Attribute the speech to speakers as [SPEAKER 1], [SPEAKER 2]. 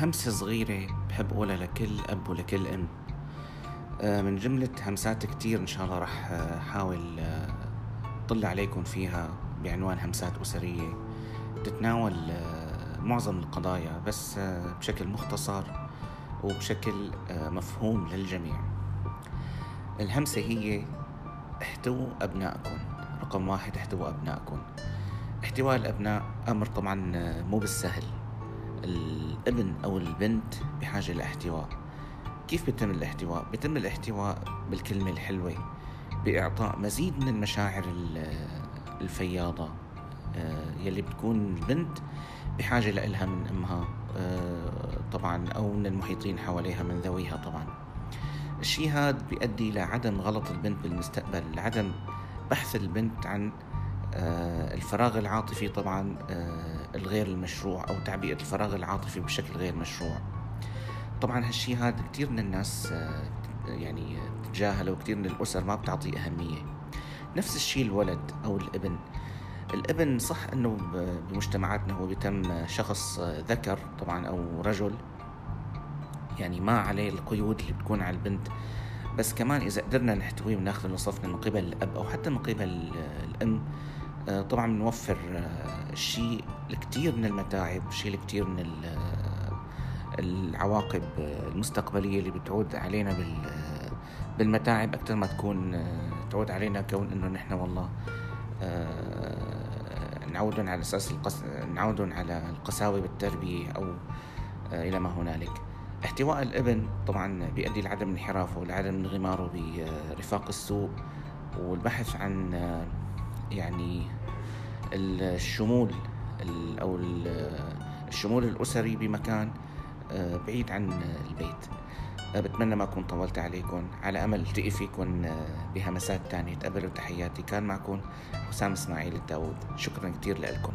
[SPEAKER 1] همسة صغيرة بحب أقولها لكل أب ولكل أم. آه، من جملة همسات كتير إن شاء الله رح أحاول آه، طلع عليكم فيها بعنوان همسات أسرية. تتناول آه، معظم القضايا بس بشكل مختصر وبشكل مفهوم للجميع. الهمسة هي احتووا أبنائكم. رقم واحد احتووا أبنائكم. احتواء الأبناء أمر طبعا مو بالسهل. الابن أو البنت بحاجة لإحتواء. كيف بيتم الاحتواء؟ بيتم الاحتواء بالكلمة الحلوة بإعطاء مزيد من المشاعر الفياضة. آه، يلي بتكون البنت بحاجة لإلها من أمها آه، طبعا أو من المحيطين حواليها من ذويها طبعا. الشيء هذا بيؤدي لعدم غلط البنت بالمستقبل لعدم بحث البنت عن الفراغ العاطفي طبعا الغير المشروع أو تعبئة الفراغ العاطفي بشكل غير مشروع. طبعا هالشي هذا كثير من الناس آه، يعني تتجاهله وكثير من الأسر ما بتعطيه أهمية. نفس الشيء الولد أو الابن. الابن صح إنه بمجتمعاتنا هو بيتم شخص ذكر طبعا أو رجل. يعني ما عليه القيود اللي بتكون على البنت. بس كمان إذا قدرنا نحتويه وناخذه لصفنا من قبل الأب أو حتى من قبل الأم آه، طبعا بنوفر آه، شيء الكثير من المتاعب شيء الكثير من العواقب المستقبلية اللي بتعود علينا بالمتاعب أكثر ما تكون تعود علينا كون إنه نحن والله آه، نعودهم على أساس القس... نعودهم على القساوة بالتربية أو آه، إلى ما هنالك. احتواء الإبن طبعا بيؤدي لعدم انحرافه لعدم انغماره برفاق السوء والبحث عن آه، يعني الشمول أو الشمول الأسري بمكان آه، بعيد عن البيت. آه، بتمنى ما أكون طولت عليكم على أمل التقي فيكم آه، بهمسات تانية. تقبلوا تحياتي. كان معكم حسام إسماعيل الداود شكرا كتير لكم